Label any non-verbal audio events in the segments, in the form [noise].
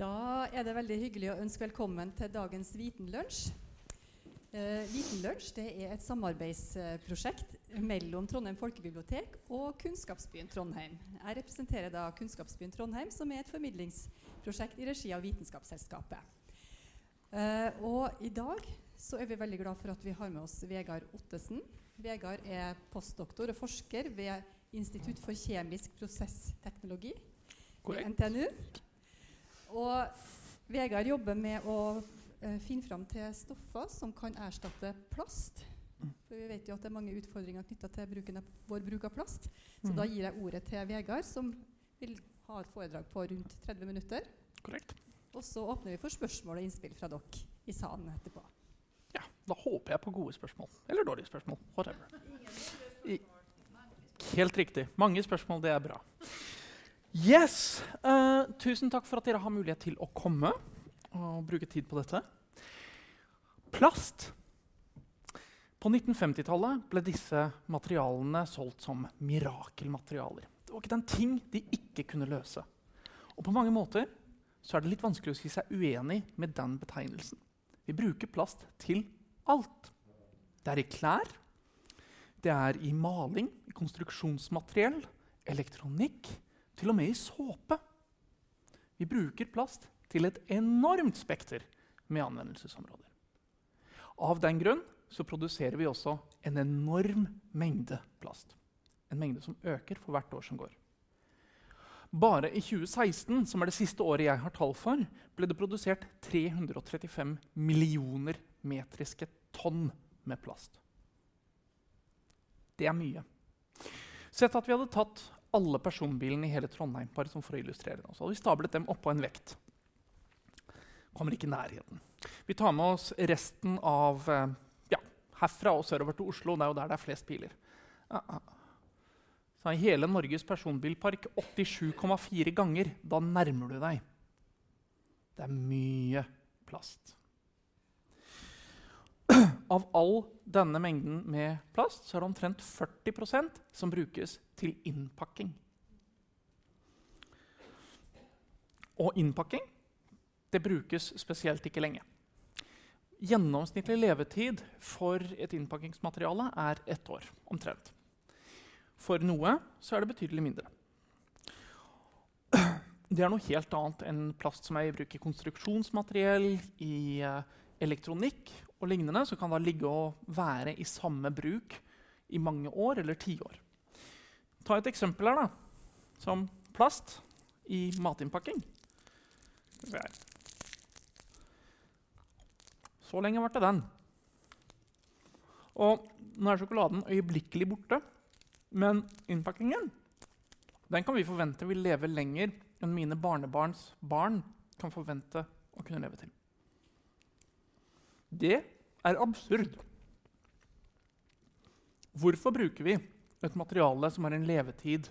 Da er det veldig hyggelig å ønske velkommen til dagens Vitenlunsj. Eh, Vitenlunsj er et samarbeidsprosjekt mellom Trondheim folkebibliotek og Kunnskapsbyen Trondheim. Jeg representerer da Kunnskapsbyen Trondheim, som er et formidlingsprosjekt i regi av Vitenskapsselskapet. Eh, og i dag så er vi veldig glad for at vi har med oss Vegard Ottesen. Vegard er postdoktor og forsker ved Institutt for kjemisk prosessteknologi ved NTNU. Og Vegard jobber med å uh, finne fram til stoffer som kan erstatte plast. For vi vet jo at det er mange utfordringer knytta til bruken av, vår bruk av plast. Så mm. da gir jeg ordet til Vegard, som vil ha et foredrag på rundt 30 minutter. Korrekt. Og så åpner vi for spørsmål og innspill fra dere i salen etterpå. Ja, da håper jeg på gode spørsmål. Eller dårlige spørsmål. Whatever. I, helt riktig. Mange spørsmål, det er bra. Yes! Uh, tusen takk for at dere har mulighet til å komme og bruke tid på dette. Plast. På 1950-tallet ble disse materialene solgt som mirakelmaterialer. Det var ikke den ting de ikke kunne løse. Og på mange måter så er det litt vanskelig å si seg uenig med den betegnelsen. Vi bruker plast til alt. Det er i klær, det er i maling, i konstruksjonsmateriell, elektronikk til og med i såpe. Vi bruker plast til et enormt spekter med anvendelsesområder. Av den grunn så produserer vi også en enorm mengde plast. En mengde som øker for hvert år som går. Bare i 2016, som er det siste året jeg har tall for, ble det produsert 335 millioner metriske tonn med plast. Det er mye. Sett at vi hadde tatt alle personbilene i hele Trondheim bare for å illustrere det. Så hadde vi stablet dem oppå en vekt. Kommer ikke i nærheten. Vi tar med oss resten av eh, ja, herfra og sørover til Oslo. Det er jo der det er flest biler. Så I hele Norges personbilpark 87,4 ganger. Da nærmer du deg. Det er mye plast. Av all denne mengden med plast så er det omtrent 40% som brukes til innpakking. Og innpakking det brukes spesielt ikke lenge. Gjennomsnittlig levetid for et innpakkingsmateriale er ett år. omtrent. For noe så er det betydelig mindre. Det er noe helt annet enn plast som er i bruk i konstruksjonsmateriell, i uh, elektronikk og lignende, som kan da ligge og være i samme bruk i mange år eller tiår. Ta et eksempel her, da. Som plast i matinnpakking. Så lenge varte den. Og nå er sjokoladen øyeblikkelig borte, men innpakkingen den kan vi forvente vil leve lenger enn mine barnebarns barn kan forvente å kunne leve til. Det er absurd. Hvorfor bruker vi et materiale som har en levetid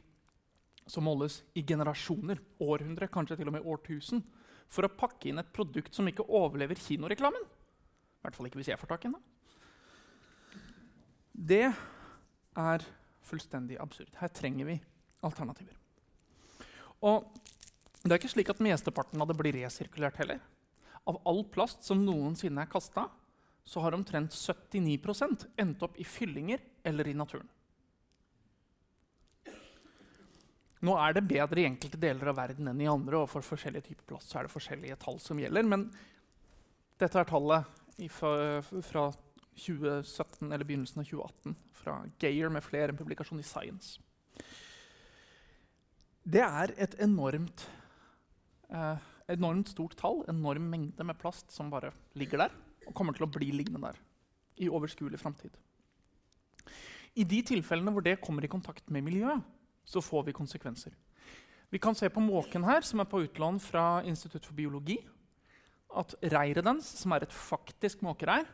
som måles i generasjoner, århundre, kanskje til og med årtusen, for å pakke inn et produkt som ikke overlever kinoreklamen? I hvert fall ikke hvis jeg får tak i den. Det er fullstendig absurd. Her trenger vi alternativer. Og det er ikke slik at mesteparten av det blir resirkulert heller. Av all plast som noensinne er kasta, så har omtrent 79% endt opp i fyllinger eller i naturen. Nå er det bedre i enkelte deler av verden enn i andre, og for forskjellige typer plast er det forskjellige tall som gjelder. Men dette er tallet fra, fra 2017 eller begynnelsen av 2018 fra Geir med flere, en publikasjon i Science. Det er et enormt, eh, enormt stort tall, enorm mengde med plast som bare ligger der og kommer til å bli liggende der i overskuelig framtid. I de tilfellene hvor det kommer i kontakt med miljøet, så får vi konsekvenser. Vi kan se på måken her, som er på utlån fra Institutt for biologi, at reiret dens, som er et faktisk måkereir,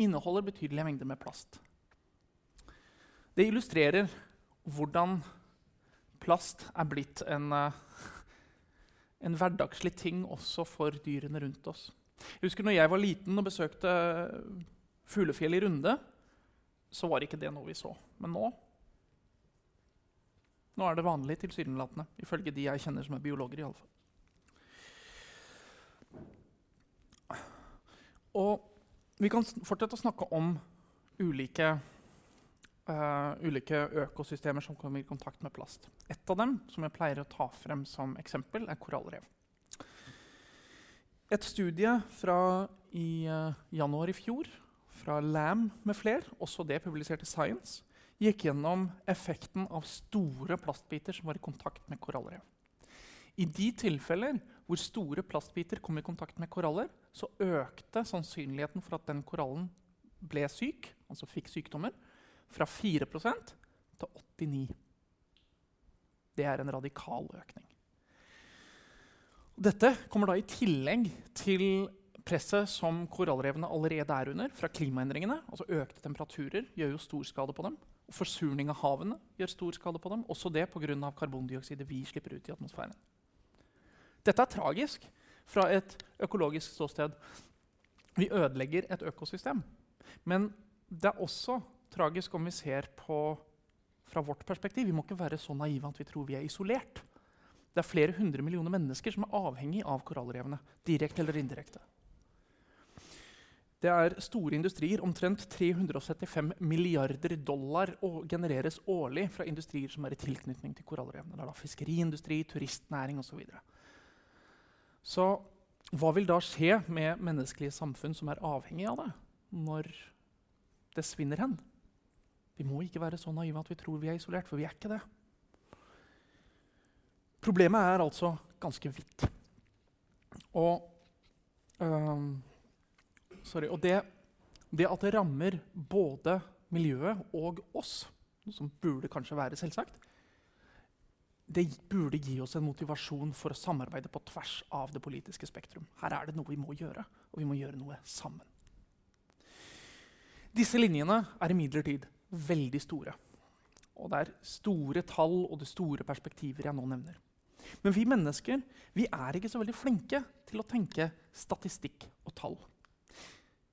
inneholder betydelige mengder med plast. Det illustrerer hvordan plast er blitt en, eh, en hverdagslig ting også for dyrene rundt oss. Jeg husker når jeg var liten og besøkte fuglefjell i Runde, så var ikke det noe vi så. Men nå Nå er det vanlig, tilsynelatende, ifølge de jeg kjenner som er biologer. i alle fall. Og vi kan fortsette å snakke om ulike uh, ulike økosystemer som kommer i kontakt med plast. Et av dem som jeg pleier å ta frem som eksempel, er korallrev. Et studie fra i uh, januar i fjor fra Lam med fler, også det publiserte Science, gikk gjennom effekten av store plastbiter som var i kontakt med korallrev. I de tilfeller hvor store plastbiter kom i kontakt med koraller, så økte sannsynligheten for at den korallen ble syk, altså fikk sykdommer, fra 4% til 89 Det er en radikal økning. Dette kommer da i tillegg til presset som korallrevene allerede er under fra klimaendringene. altså Økte temperaturer gjør jo stor skade på dem. Og forsurning av havene gjør stor skade på dem. Også det pga. karbondioksidet vi slipper ut i atmosfæren. Dette er tragisk fra et økologisk ståsted. Vi ødelegger et økosystem. Men det er også tragisk om vi ser på fra vårt perspektiv. Vi må ikke være så naive at vi tror vi er isolert. Det er flere hundre millioner mennesker som er avhengig av korallrevene. direkte eller indirekte. Det er store industrier. Omtrent 375 milliarder dollar genereres årlig fra industrier som er i tilknytning til korallrevene. Det er da fiskeriindustri, turistnæring osv. Så, videre. så hva vil da skje med menneskelige samfunn som er avhengig av det, når det svinner hen? Vi må ikke være så naive at vi tror vi er isolert, for vi er ikke det. Problemet er altså ganske vidt. Og øh, sorry, og det, det, at det rammer både miljøet og oss, noe som burde kanskje være selvsagt, det burde gi oss en motivasjon for å samarbeide på tvers av det politiske spektrum. Her er det noe vi må gjøre, og vi må gjøre noe sammen. Disse linjene er imidlertid veldig store. Og det er store tall og det store perspektiver jeg nå nevner. Men vi mennesker vi er ikke så veldig flinke til å tenke statistikk og tall.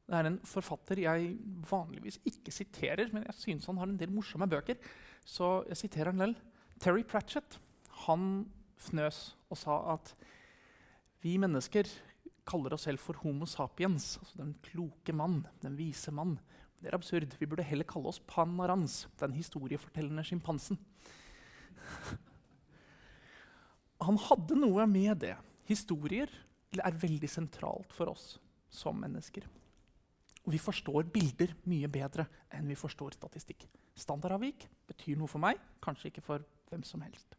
Det er en forfatter jeg vanligvis ikke siterer, men jeg synes han har en del morsomme bøker. Så jeg siterer han vel. Terry Pratchett han fnøs og sa at vi mennesker kaller oss selv for Homo sapiens, altså den kloke mann, den vise mann. Det er absurd. Vi burde heller kalle oss Panarans, den historiefortellende sjimpansen. [laughs] Han hadde noe med det. Historier er veldig sentralt for oss som mennesker. Og vi forstår bilder mye bedre enn vi forstår statistikk. Standardavvik betyr noe for meg, kanskje ikke for hvem som helst.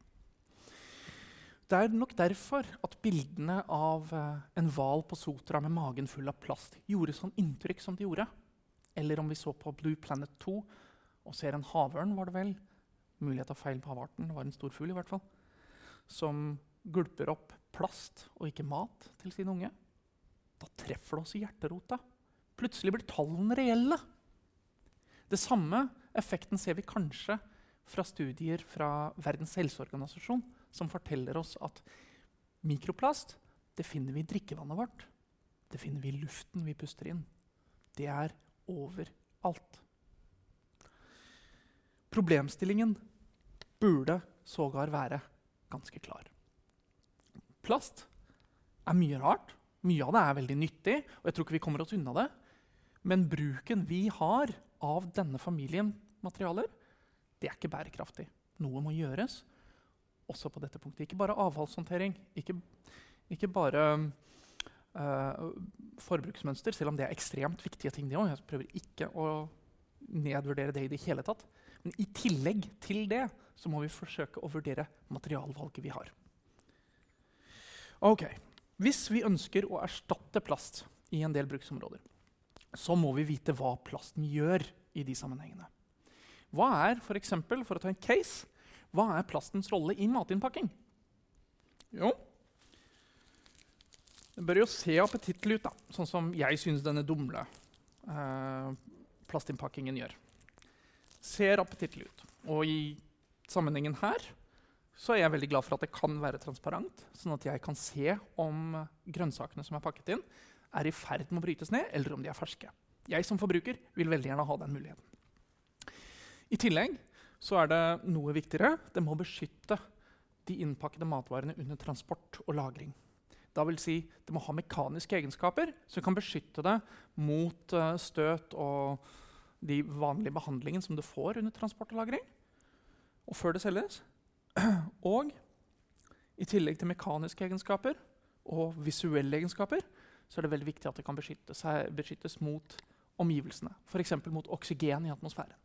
Det er nok derfor at bildene av uh, en hval på Sotra med magen full av plast gjorde sånn inntrykk som de gjorde. Eller om vi så på Blue Planet 2 og ser en havørn, var det vel, mulighet av feil på havarten, det var en stor fugl i hvert fall, som gulper opp plast og ikke mat til sine unge. Da treffer det oss i hjerterota. Plutselig blir tallene reelle. Det samme effekten ser vi kanskje fra studier fra Verdens helseorganisasjon, som forteller oss at mikroplast det finner vi i drikkevannet vårt. Det finner vi i luften vi puster inn. Det er overalt. Problemstillingen burde sågar være ganske klar. Plast er mye rart. Mye av det er veldig nyttig, og jeg tror ikke vi kommer oss unna det. Men bruken vi har av denne familien materialer, det er ikke bærekraftig. Noe må gjøres også på dette punktet. Ikke bare avfallshåndtering, ikke, ikke bare uh, forbruksmønster, selv om det er ekstremt viktige ting. også. Jeg prøver ikke å nedvurdere det i det hele tatt. Men i tillegg til det så må vi forsøke å vurdere materialvalget vi har. Ok, Hvis vi ønsker å erstatte plast i en del bruksområder, så må vi vite hva plasten gjør i de sammenhengene. Hva er for, eksempel, for å ta en case, hva er plastens rolle i matinnpakking? Jo, det bør jo se appetittlig ut, da, sånn som jeg syns denne dumle eh, plastinnpakkingen gjør. Ser appetittlig ut. Og i sammenhengen her så er jeg veldig glad for at det kan være transparent, sånn at jeg kan se om grønnsakene som er pakket inn, er i ferd med å brytes ned, eller om de er ferske. Jeg som forbruker vil veldig gjerne ha den muligheten. I tillegg så er det noe viktigere. Det må beskytte de innpakkede matvarene under transport og lagring. Da vil si, det må ha mekaniske egenskaper som kan beskytte det mot uh, støt og de vanlige behandlingene som du får under transport og lagring. Og før det selges. [clears throat] Og i tillegg til mekaniske egenskaper og visuelle egenskaper så er det veldig viktig at det kan beskyttes, beskyttes mot omgivelsene. F.eks. mot oksygen i atmosfæren.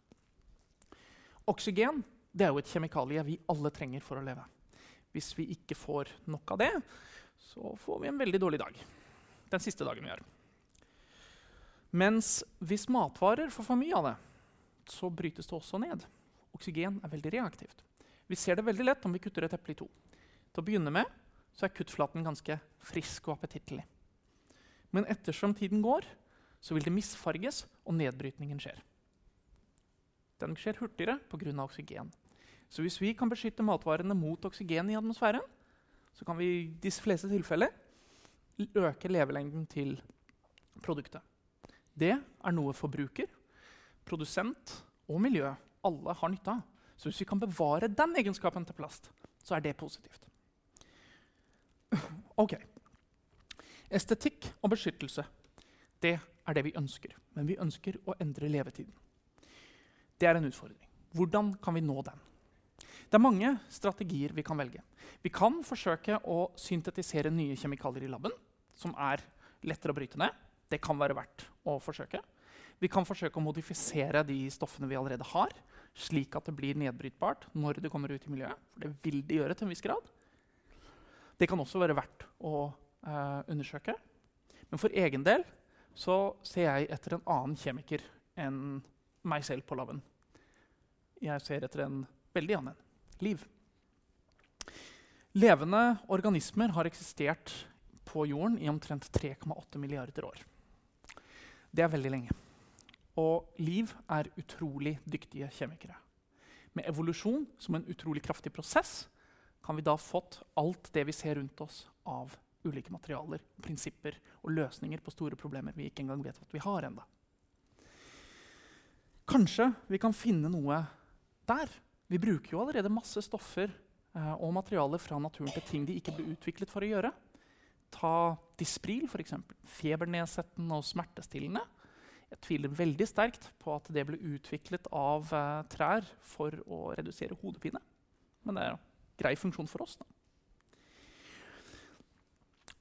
Oksygen er jo et kjemikalie vi alle trenger for å leve. Hvis vi ikke får nok av det, så får vi en veldig dårlig dag. Den siste dagen vi har. Mens hvis matvarer får for mye av det, så brytes det også ned. Oksygen er veldig reaktivt. Vi ser det veldig lett om vi kutter et eple i to. Til å begynne med så er kuttflaten ganske frisk og appetittlig. Men ettersom tiden går, så vil det misfarges, og nedbrytningen skjer. Den skjer hurtigere pga. oksygen. Så hvis vi kan beskytte matvarene mot oksygen i atmosfæren, så kan vi i de fleste tilfeller øke levelengden til produktet. Det er noe forbruker, produsent og miljø alle har nytte av. Så hvis vi kan bevare den egenskapen til plast, så er det positivt. [clears throat] Ok. Estetikk og beskyttelse det er det vi ønsker. Men vi ønsker å endre levetiden. Det er en utfordring. Hvordan kan vi nå den? Det er mange strategier vi kan velge. Vi kan forsøke å syntetisere nye kjemikalier i laben, som er lettere å bryte ned. Det kan være verdt å forsøke. Vi kan forsøke å modifisere de stoffene vi allerede har, slik at det blir nedbrytbart når det kommer ut i miljøet. For det vil det gjøre til en viss grad. Det kan også være verdt å eh, undersøke. Men for egen del så ser jeg etter en annen kjemiker enn meg selv på laben. Jeg ser etter en veldig annen liv. Levende organismer har eksistert på jorden i omtrent 3,8 milliarder år. Det er veldig lenge. Og liv er utrolig dyktige kjemikere. Med evolusjon som en utrolig kraftig prosess kan vi da fått alt det vi ser rundt oss av ulike materialer, prinsipper og løsninger på store problemer vi ikke engang vet at vi har enda. Kanskje vi kan finne noe der. Vi bruker jo allerede masse stoffer eh, og materialer fra naturen til ting de ikke ble utviklet for å gjøre. Ta Dispril, f.eks. Febernedsettende og smertestillende. Jeg tviler veldig sterkt på at det ble utviklet av eh, trær for å redusere hodepine. Men det er en grei funksjon for oss. da.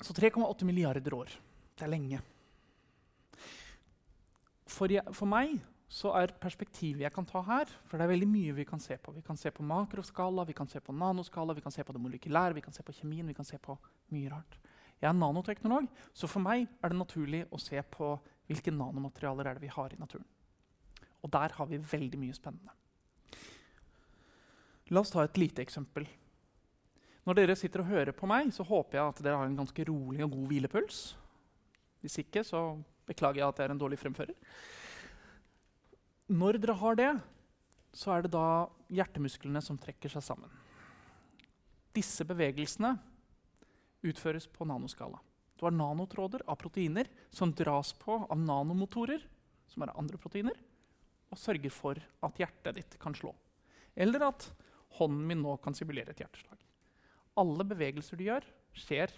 Så 3,8 milliarder år. Det er lenge. For, jeg, for, meg så er perspektivet jeg kan ta her For det er veldig mye vi kan se på. Vi kan se på makroskala, vi kan se på nanoskala, vi kan se på det molekylære, vi kan se på kjemien, vi kan se på mye rart. Jeg er nanoteknolog, så for meg er det naturlig å se på hvilke nanomaterialer er det vi har i naturen. Og der har vi veldig mye spennende. La oss ta et lite eksempel når dere sitter og hører på meg, så håper jeg at dere har en ganske rolig og god hvilepuls. Hvis ikke, så beklager jeg at jeg er en dårlig fremfører. Når dere har det, så er det da hjertemusklene som trekker seg sammen. Disse bevegelsene utføres på nanoskala. Du har nanotråder av proteiner som dras på av nanomotorer, som er andre proteiner, og sørger for at hjertet ditt kan slå. Eller at hånden min nå kan simulere et hjerteslag alle bevegelser du gjør, skjer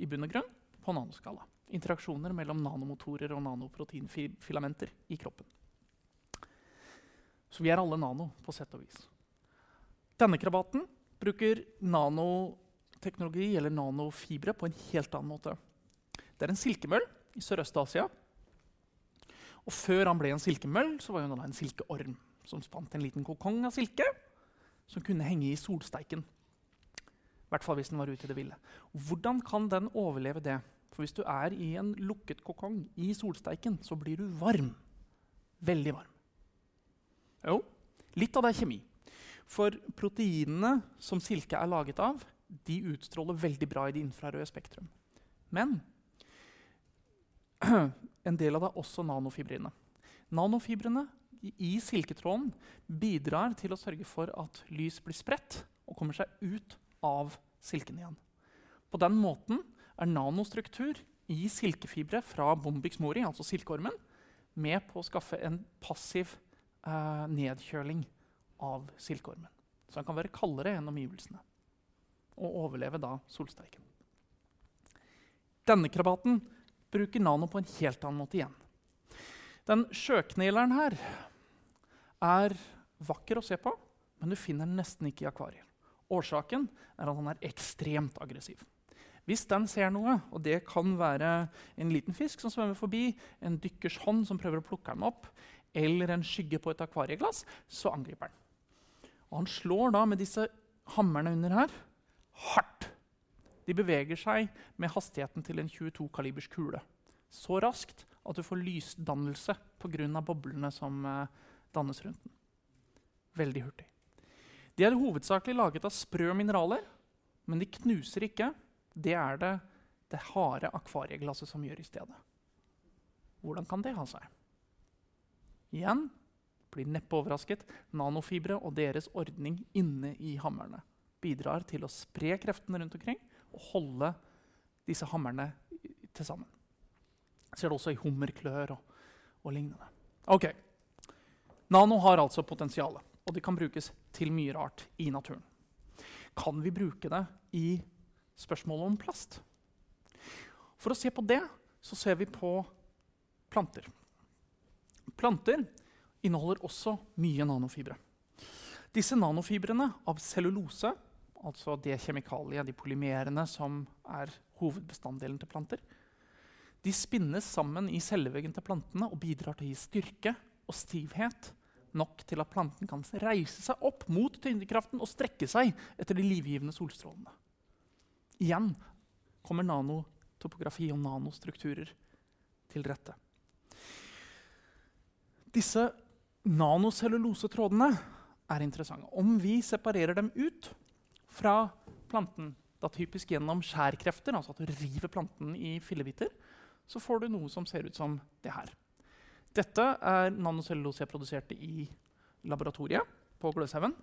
i bunn og grunn på nanoskala. Interaksjoner mellom nanomotorer og nanoproteinfilamenter i kroppen. Så vi er alle nano, på sett og vis. Denne krabaten bruker nanoteknologi eller nanofibre på en helt annen måte. Det er en silkemøll i Sørøst-Asia. Og før han ble en silkemøll, så var han en silkeorm som spant en liten kokong av silke som kunne henge i solsteiken I hvert fall hvis den var ute i det ville. Hvordan kan den overleve det? For hvis du er i en lukket kokong i solsteiken, så blir du varm. Veldig varm. Jo, litt av det er kjemi. For proteinene som silke er laget av, de utstråler veldig bra i det infrarøde spektrum. Men [clears throat] en del av det er også nanofibrene. Nanofibrene i silketråden bidrar til å sørge for at lys blir spredt og kommer seg ut av silken igjen. På den måten er nanostruktur i silkefibre fra Bombix mori, altså silkeormen, med på å skaffe en passiv eh, nedkjøling av silkeormen. Så den kan være kaldere enn omgivelsene og overleve da solsteiken. Denne krabaten bruker nano på en helt annen måte igjen. Den sjøkneleren her er vakker å se på, men du finner den nesten ikke i akvarier. Årsaken er at han er ekstremt aggressiv. Hvis den ser noe, og det kan være en liten fisk som svømmer forbi, en dykkers hånd som prøver å plukke den opp, eller en skygge på et akvarieglass, så angriper den. Og han slår da med disse hammerne under her hardt. De beveger seg med hastigheten til en 22 kalibers kule. Så raskt at du får lysdannelse pga. boblene som eh, dannes rundt den. Veldig hurtig. De er hovedsakelig laget av sprø mineraler, men de knuser ikke. Det er det det harde akvarieglasset som gjør i stedet. Hvordan kan det ha seg? Igjen blir neppe overrasket. Nanofibre og deres ordning inne i hammerne bidrar til å spre kreftene rundt omkring og holde disse hammerne til sammen. Ser det også i hummerklør og, og lignende. Ok. Nano har altså potensial, og det kan brukes til mye rart i naturen. Kan vi bruke det i spørsmålet om plast? For å se på det så ser vi på planter. Planter inneholder også mye nanofibre. Disse nanofibrene av cellulose, altså det kjemikaliet, de polymerene som er hovedbestanddelen til planter, de spinnes sammen i celleveggen til plantene og bidrar til å gi styrke og stivhet nok til at planten kan reise seg opp mot tyngdekraften og strekke seg etter de livgivende solstrålene. Igjen kommer nanotopografi og nanostrukturer til rette. Disse nanocellulosetrådene er interessante. Om vi separerer dem ut fra planten, da typisk gjennom skjærkrefter, altså at du river planten i fillebiter, så får du noe som ser ut som det her. Dette er nanocellulose jeg produserte i laboratoriet på Gløshaugen.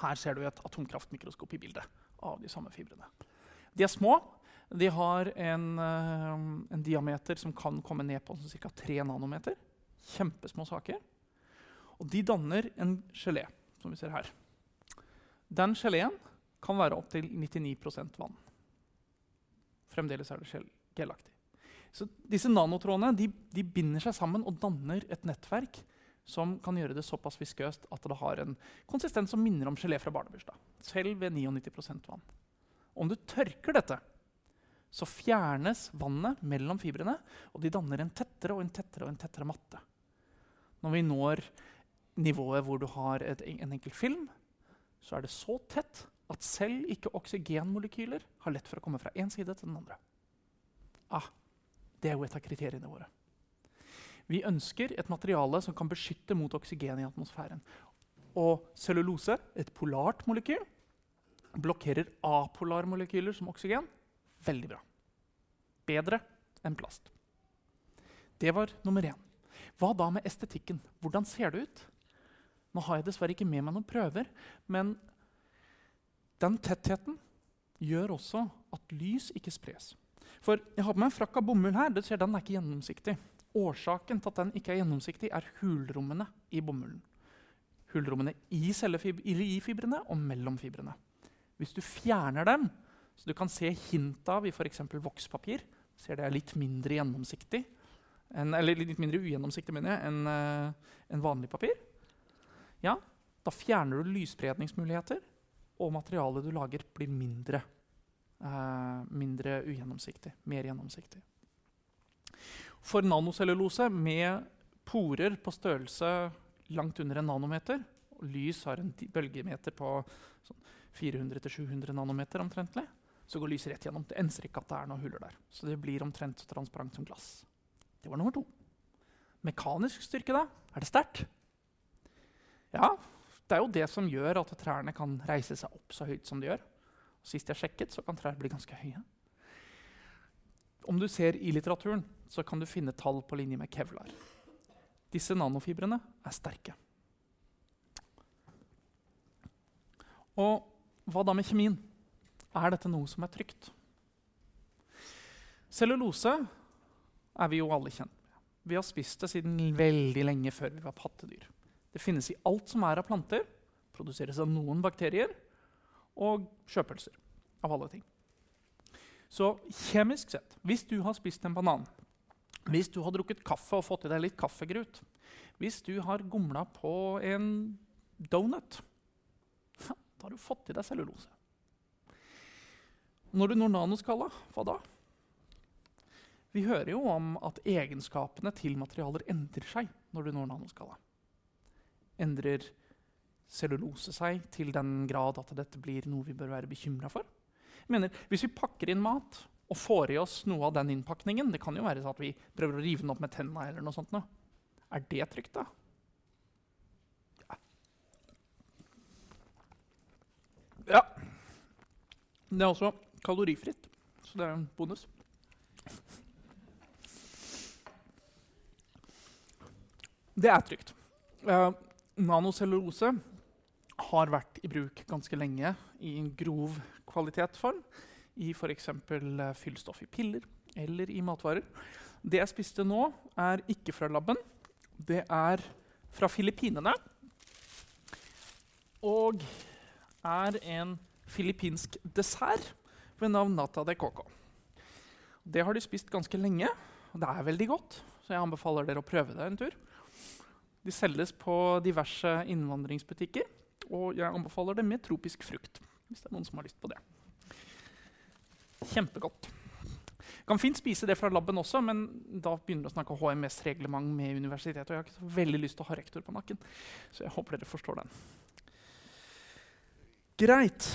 Her ser du et atomkraftmikroskop i bildet av de samme fibrene. De er små. De har en, uh, en diameter som kan komme ned på ca. 3 nanometer. Kjempesmå saker. Og de danner en gelé, som vi ser her. Den geleen kan være opptil 99% vann. Fremdeles er det gelaktig. Så disse nanotrådene de, de binder seg sammen og danner et nettverk som kan gjøre det såpass viskøst at det har en konsistens som minner om gelé fra barnebursdag. Selv ved 99% vann. Om du tørker dette, så fjernes vannet mellom fibrene, og de danner en tettere og en tettere og en tettere matte. Når vi når nivået hvor du har et, en enkel film, så er det så tett at selv ikke oksygenmolekyler har lett for å komme fra én side til den andre. Ah, det er jo et av kriteriene våre. Vi ønsker et materiale som kan beskytte mot oksygen i atmosfæren. Og cellulose, et polart molekyl, blokkerer apolarmolekyler som oksygen. Veldig bra. Bedre enn plast. Det var nummer én. Hva da med estetikken? Hvordan ser det ut? Nå har jeg dessverre ikke med meg noen prøver, men den tettheten gjør også at lys ikke spres. For jeg har på meg en frakk av bomull her. Du ser Den er ikke gjennomsiktig. Årsaken til at den ikke er gjennomsiktig, er hulrommene i bomullen. Hulrommene i, fibrene og mellom fibrene. Hvis du fjerner dem, så du kan se hint av i f.eks. vokspapir, ser det er litt mindre gjennomsiktig, en, eller litt mindre ugjennomsiktig mener jeg, enn uh, en vanlig papir, ja, da fjerner du lysspredningsmuligheter, og materialet du lager, blir mindre, Uh, mindre ugjennomsiktig. Mer gjennomsiktig. For nanocellulose med porer på størrelse langt under en nanometer og Lys har en bølgemeter på sånn 400-700 nanometer omtrentlig. Så går lyset rett gjennom. Det enser ikke at det er noen huller der. Så det blir omtrent så transparent som glass. Det var nummer to. Mekanisk styrke, da? Er det sterkt? Ja, det er jo det som gjør at trærne kan reise seg opp så høyt som de gjør. Og sist jeg sjekket, så kan trær bli ganske høye. Om du ser i litteraturen, så kan du finne tall på linje med kevlar. Disse nanofibrene er sterke. Og hva da med kjemien? Er dette noe som er trygt? Cellulose er vi jo alle kjent med. Vi har spist det siden veldig lenge før vi var pattedyr. Det finnes i alt som er av planter, produseres av noen bakterier og sjøpølser. av alle ting. Så kjemisk sett, hvis du har spist en banan, hvis du har drukket kaffe og fått i deg litt kaffegrut, hvis du har gomla på en donut, da har du fått i deg cellulose. Når du når nanoskala, hva da? Vi hører jo om at egenskapene til materialer endrer seg når du når nanoskala. Endrer cellulose seg til den grad at dette blir noe vi bør være bekymra for? Jeg mener, Hvis vi pakker inn mat og får i oss noe av den innpakningen Det kan jo være at vi prøver å rive den opp med tenna. eller noe sånt. Nå. Er det trygt, da? Ja. ja. Det er også kalorifritt, så det er en bonus. Det er trygt. Uh, nanocellulose har vært i bruk ganske lenge i en grov kvalitetsform. I f.eks. Uh, fyllstoff i piller eller i matvarer. Det jeg spiste nå, er ikke fra laben. Det er fra Filippinene. Og er en filippinsk dessert ved navn nata de coco. Det har de spist ganske lenge, og det er veldig godt. Så jeg anbefaler dere å prøve det en tur. De selges på diverse innvandringsbutikker. Og jeg anbefaler det med tropisk frukt. hvis det er noen som har lyst på det. Kjempegodt. Kan fint spise det fra laben også, men da begynner det å snakke HMS-reglement med universitetet. Og jeg har ikke så veldig lyst til å ha rektor på nakken. Så jeg håper dere forstår den. Greit.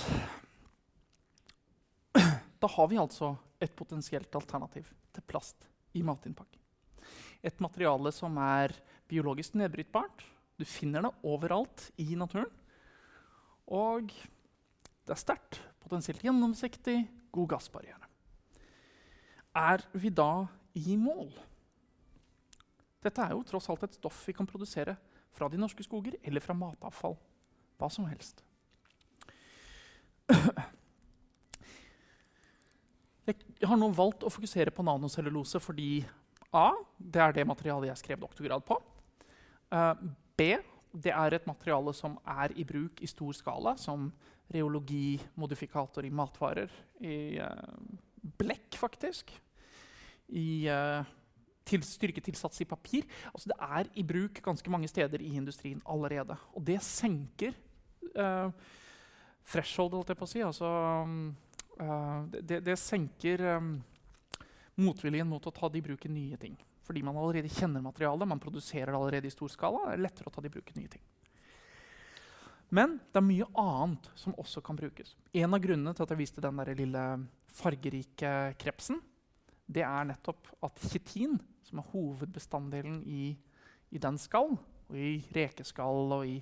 Da har vi altså et potensielt alternativ til plast i matinnpakking. Et materiale som er biologisk nedbrytbart. Du finner det overalt i naturen. Og det er sterkt, potensielt gjennomsiktig, god gassbarriere. Er vi da i mål? Dette er jo tross alt et stoff vi kan produsere fra de norske skoger eller fra matavfall. Hva som helst. Jeg har nå valgt å fokusere på nanocellulose fordi A. Det er det materialet jeg skrev doktorgrad på. Uh, B. Det er et materiale som er i bruk i stor skala, som reologimodifikator i matvarer. I uh, blekk, faktisk. I uh, til styrketilsats i papir. Altså, det er i bruk ganske mange steder i industrien allerede. Og det senker uh, threshold, holdt jeg på å si. Altså, uh, det, det, senker um, motviljen mot å ta det i bruk i nye ting. Fordi man allerede kjenner materialet, man produserer det allerede i stor skala. Det er lettere å ta i bruk nye ting. Men det er mye annet som også kan brukes. En av grunnene til at jeg viste den lille fargerike krepsen, det er nettopp at kitin, som er hovedbestanddelen i, i den skall, og i rekeskall og i,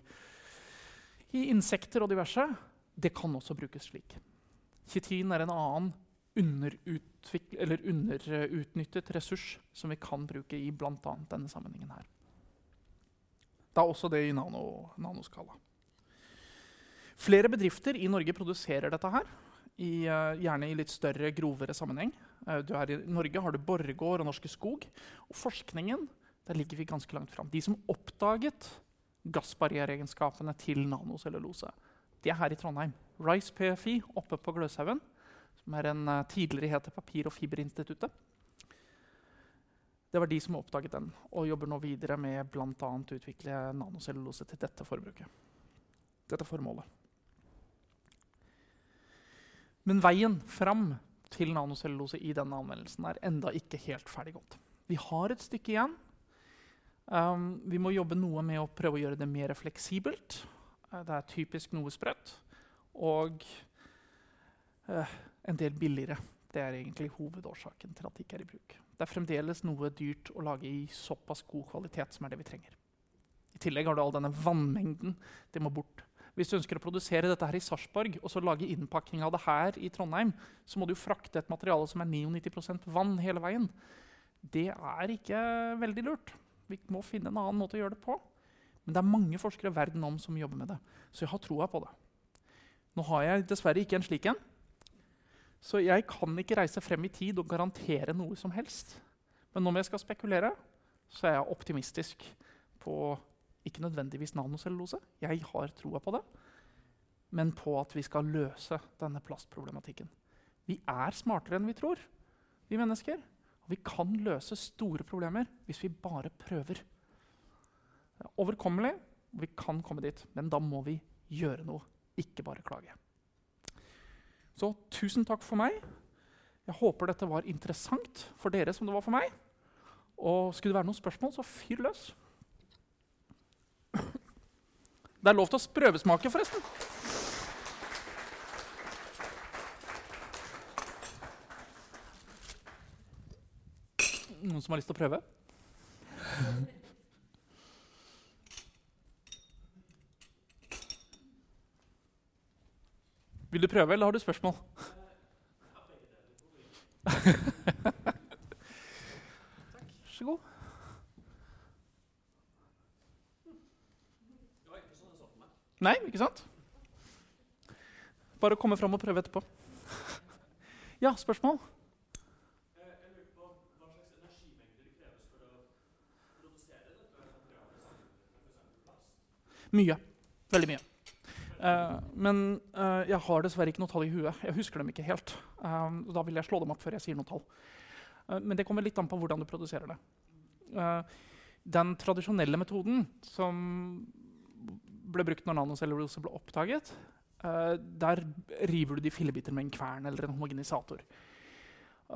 i insekter og diverse, det kan også brukes slik. Kitin er en annen underutnyttet ressurs som vi kan bruke i bl.a. denne sammenhengen her. Det er også det i nano, nanoskala. Flere bedrifter i Norge produserer dette her. I, uh, gjerne i litt større, grovere sammenheng. Uh, I Norge har du Borregaard og Norske Skog. Og forskningen der ligger vi ganske langt fram. De som oppdaget gassbarriereegenskapene til nanocellulose, de er her i Trondheim. Rice PFI oppe på Gløshaugen som en uh, tidligere het Papir- og fiberinstituttet. Det var de som oppdaget den, og jobber nå videre med bl.a. å utvikle nanocellulose til dette forbruket. Dette formålet. Men veien fram til nanocellulose i denne anvendelsen er enda ikke helt ferdiggått. Vi har et stykke igjen. Um, vi må jobbe noe med å prøve å gjøre det mer fleksibelt. Uh, det er typisk noe sprøtt. Og uh, en del billigere. Det er egentlig hovedårsaken til at det ikke er i bruk. Det er fremdeles noe dyrt å lage i såpass god kvalitet som er det vi trenger. I tillegg har du all denne vannmengden. Det må bort. Hvis du ønsker å produsere dette her i Sarpsborg og så lage innpakning av det her i Trondheim, så må du frakte et materiale som er 99% vann hele veien. Det er ikke veldig lurt. Vi må finne en annen måte å gjøre det på. Men det er mange forskere verden om som jobber med det. Så jeg har troa på det. Nå har jeg dessverre ikke en slik en. Så jeg kan ikke reise frem i tid og garantere noe som helst. Men om jeg skal spekulere, så er jeg optimistisk på ikke nødvendigvis nanocellulose. Jeg har troa på det. Men på at vi skal løse denne plastproblematikken. Vi er smartere enn vi tror, vi mennesker. Og vi kan løse store problemer hvis vi bare prøver. Det er overkommelig, og vi kan komme dit, men da må vi gjøre noe, ikke bare klage. Så tusen takk for meg. Jeg håper dette var interessant for dere som det var for meg. Og skulle det være noen spørsmål, så fyr løs. Det er lov til å prøvesmake, forresten. Noen som har lyst til å prøve? Vil du prøve, eller har du spørsmål? Så god. Nei, ikke sant? Bare komme fram og prøve etterpå. Ja, spørsmål? Mye. Veldig mye. Eh, men uh, jeg har dessverre ikke noe tall i huet. Jeg husker dem ikke helt. Uh, da vil jeg slå dem opp før jeg sier noe tall. Men det kommer litt an på hvordan du produserer det. Den tradisjonelle metoden som ble brukt når nanocellulose ble oppdaget, der river du de fillebiter med en kvern eller en homogenisator.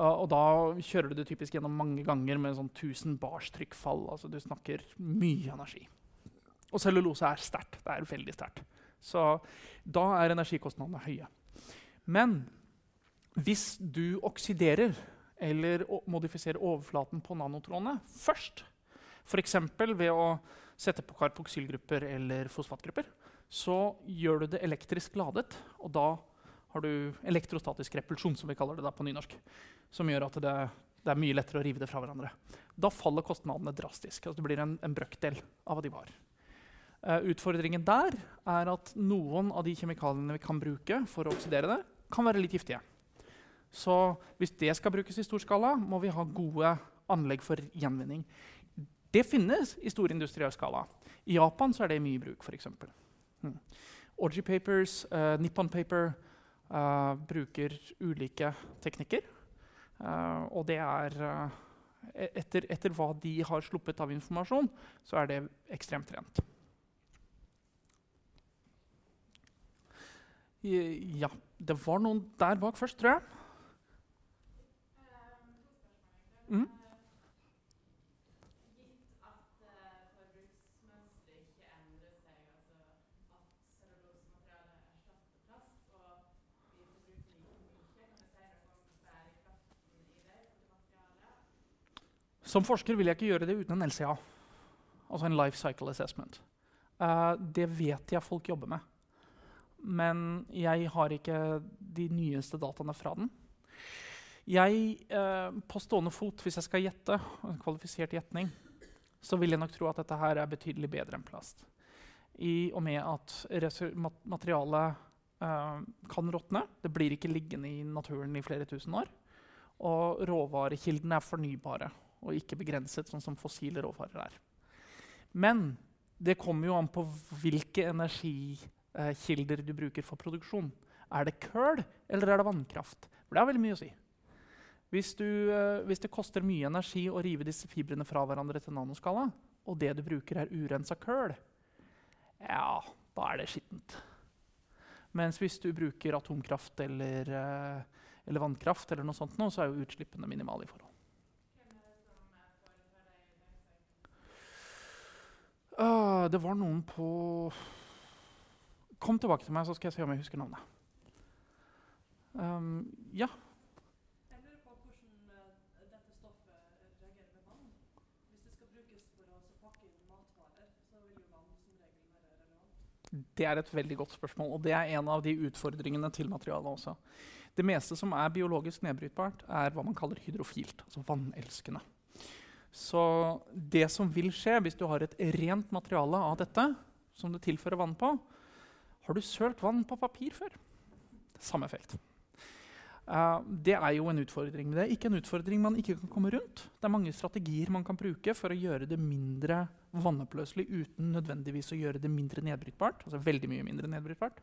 Og da kjører du det typisk gjennom mange ganger med sånn 1000 bars trykkfall. Altså du snakker mye energi. Og cellulose er sterkt. Det er veldig sterkt. Så da er energikostnadene høye. Men hvis du oksiderer eller modifiserer overflaten på nanotrådene først, f.eks. ved å sette på karboksylgrupper eller fosfatgrupper, så gjør du det elektrisk ladet, og da har du elektrostatisk repulsjon, som vi kaller det på nynorsk, som gjør at det, det er mye lettere å rive det fra hverandre. Da faller kostnadene drastisk. Altså det blir en, en brøkdel av hva de var. Eh, utfordringen der er at noen av de kjemikaliene vi kan bruke for å oksidere det, kan være litt giftige. Så hvis det skal brukes i stor skala, må vi ha gode anlegg for gjenvinning. Det finnes i stor industriell skala. I Japan er det mye bruk, f.eks. Hmm. Orgy Papers, uh, Nippon Paper uh, bruker ulike teknikker. Uh, og det er eh, etter, etter hva de har sluppet av informasjon, så er det ekstremt rent. Ja, det var noen der bak først, tror jeg. Mm. Som forsker vil jeg ikke gjøre det uten en LCA, altså en Life Cycle Assessment. Uh, det vet jeg folk jobber med. Men jeg har ikke de nyeste dataene fra den. Jeg, eh, på stående fot, hvis jeg skal gjette, en kvalifisert gjetning, så vil jeg nok tro at dette her er betydelig bedre enn plast. I og med at materialet eh, kan råtne. Det blir ikke liggende i naturen i flere tusen år. Og råvarekildene er fornybare og ikke begrenset, sånn som fossile råvarer er. Men det kommer jo an på hvilke energikilder du bruker for produksjon. Er det kull, eller er det vannkraft? For det har veldig mye å si. Hvis, du, eh, hvis det koster mye energi å rive disse fibrene fra hverandre til nanoskala, og det du bruker er urensa kull, ja, da er det skittent. Mens hvis du bruker atomkraft eller, eh, eller vannkraft, eller noe sånt nå, så er jo utslippene minimale i forhold. Øh, det var noen på Kom tilbake til meg, så skal jeg se om jeg husker navnet. Um, ja. Jeg lurer på hvordan uh, dette stoffet reagerer med vann. Hvis det skal brukes for å pakke inn matvarer, så vil jo vann som regel være relevant. Det er et veldig godt spørsmål, og det er en av de utfordringene til materialet også. Det meste som er biologisk nedbrytbart, er hva man kaller hydrofilt, altså vannelskende. Så det som vil skje hvis du har et rent materiale av dette, som du tilfører vann på Har du sølt vann på papir før? Samme effekt. Uh, det er jo en utfordring. Men det er ikke en utfordring man ikke kan komme rundt. Det er mange strategier man kan bruke for å gjøre det mindre vannoppløselig uten nødvendigvis å gjøre det mindre nedbrytbart. Altså veldig mye mindre nedbrytbart.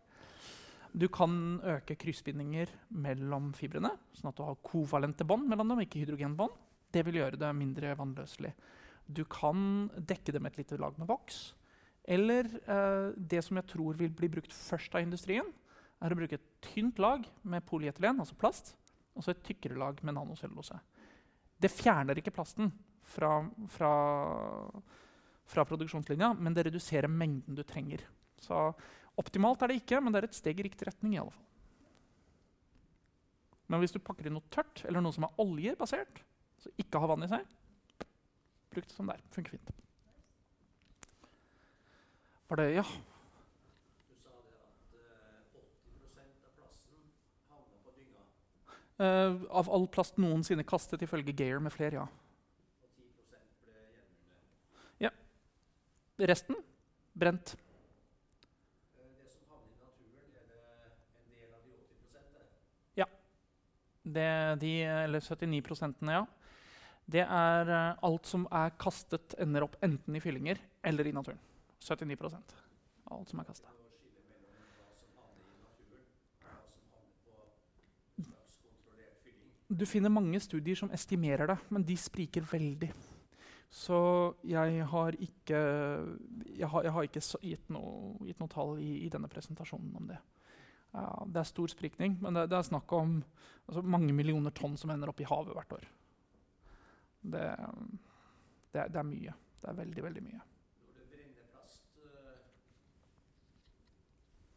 Du kan øke kryssbindinger mellom fibrene, sånn at du har kovalente bånd mellom dem, ikke hydrogenbånd. Det vil gjøre det mindre vannløselig. Du kan dekke det med et lite lag med voks. Eller eh, det som jeg tror vil bli brukt først av industrien, er å bruke et tynt lag med polyethylen, altså plast, og så et tykkere lag med nanocellulose. Det fjerner ikke plasten fra, fra, fra produksjonslinja, men det reduserer mengden du trenger. Så optimalt er det ikke, men det er et steg i riktig retning. i alle fall. Men hvis du pakker inn noe tørt eller noe som er oljebasert, så ikke har vann i seg, bruk det som det er. Funker fint. Var det Ja? 80 av all plast noensinne kastet, ifølge Geir med flere, ja. og 10 ble gjenvunnet. Resten brent. Eh, Det som havner i naturen, er det en del av de 80 Det, de, eller 79% ja. Det er alt som er kastet, ender opp enten i fyllinger eller i naturen. 79 av alt som er fylling. Du finner mange studier som estimerer det, men de spriker veldig. Så jeg har ikke, jeg har, jeg har ikke gitt, noe, gitt noe tall i, i denne presentasjonen om det. Ja, det er stor sprikning, men det, det er snakk om altså, mange millioner tonn som ender opp i havet hvert år. Det, det, det er mye. Det er veldig, veldig mye. Når det brenner plast, eh,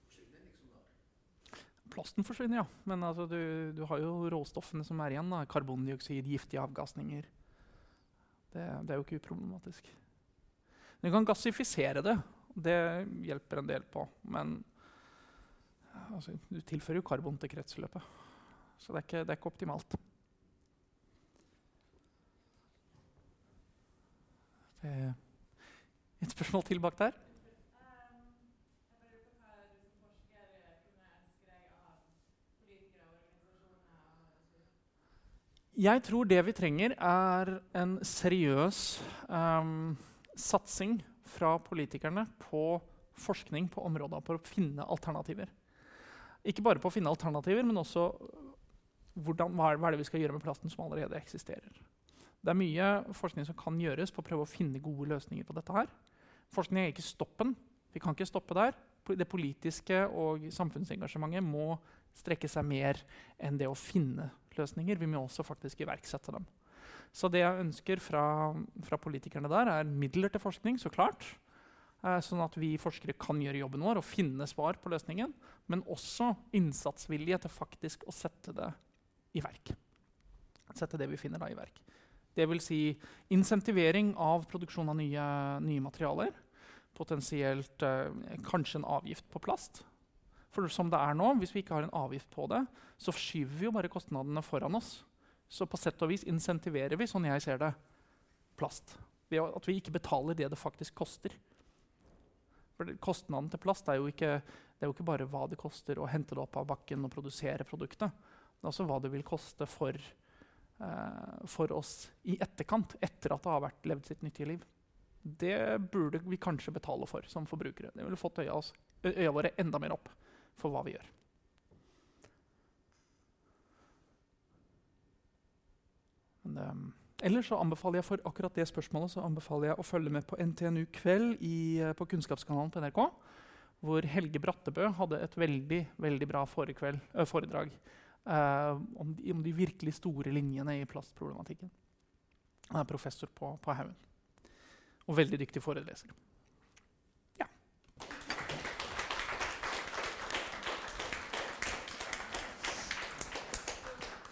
forsvinner liksom da. Plasten forsvinner, ja. Men altså, du, du har jo råstoffene som er igjen. Da. Karbondioksid, giftige avgasninger. Det, det er jo ikke uproblematisk. Du kan gassifisere det. Det hjelper en del på. Men altså, du tilfører jo karbon til kretsløpet. Så det er ikke, det er ikke optimalt. Det et spørsmål til bak der. Jeg bare lurer på hva du som forsker kunne ønske deg av politikere, organisasjoner og Jeg tror det vi trenger, er en seriøs um, satsing fra politikerne på forskning på områder for å finne alternativer. Ikke bare på å finne alternativer, men også hvordan, hva, er, hva er det vi skal gjøre med plasten som allerede eksisterer. Det er mye forskning som kan gjøres på å prøve å finne gode løsninger på dette. her. Forskning er ikke stoppen. Vi kan ikke stoppe der. Det politiske og samfunnsengasjementet må strekke seg mer enn det å finne løsninger. Vi må også faktisk iverksette dem. Så det jeg ønsker fra, fra politikerne der, er midler til forskning, så klart. Eh, sånn at vi forskere kan gjøre jobben vår og finne svar på løsningen. Men også innsatsvilje til faktisk å sette det i verk. Sette det vi finner da i verk. Vil si insentivering av produksjon av nye, nye materialer. Potensielt eh, kanskje en avgift på plast. For som det er nå, hvis vi ikke har en avgift på det, så skyver vi jo bare kostnadene foran oss. Så på sett og vis insentiverer vi, sånn jeg ser det, plast. Ved at vi ikke betaler det det faktisk koster. For Kostnaden til plast er jo, ikke, er jo ikke bare hva det koster å hente det opp av bakken og produsere produktet. Det er også hva det vil koste for, eh, for oss i etterkant, etter at det har vært levd sitt nyttige liv. Det burde vi kanskje betale for som forbrukere. Det ville fått øya, oss, øya våre enda mer opp for hva vi gjør. Men, ehm, ellers så anbefaler jeg for akkurat det spørsmålet så anbefaler jeg å følge med på NTNU Kveld i, eh, på Kunnskapskanalen på NRK. Hvor Helge Brattebø hadde et veldig veldig bra forekveld, ø, foredrag eh, om, de, om de virkelig store linjene i plastproblematikken. Han er professor på, på Haugen. Og veldig dyktig foreleser.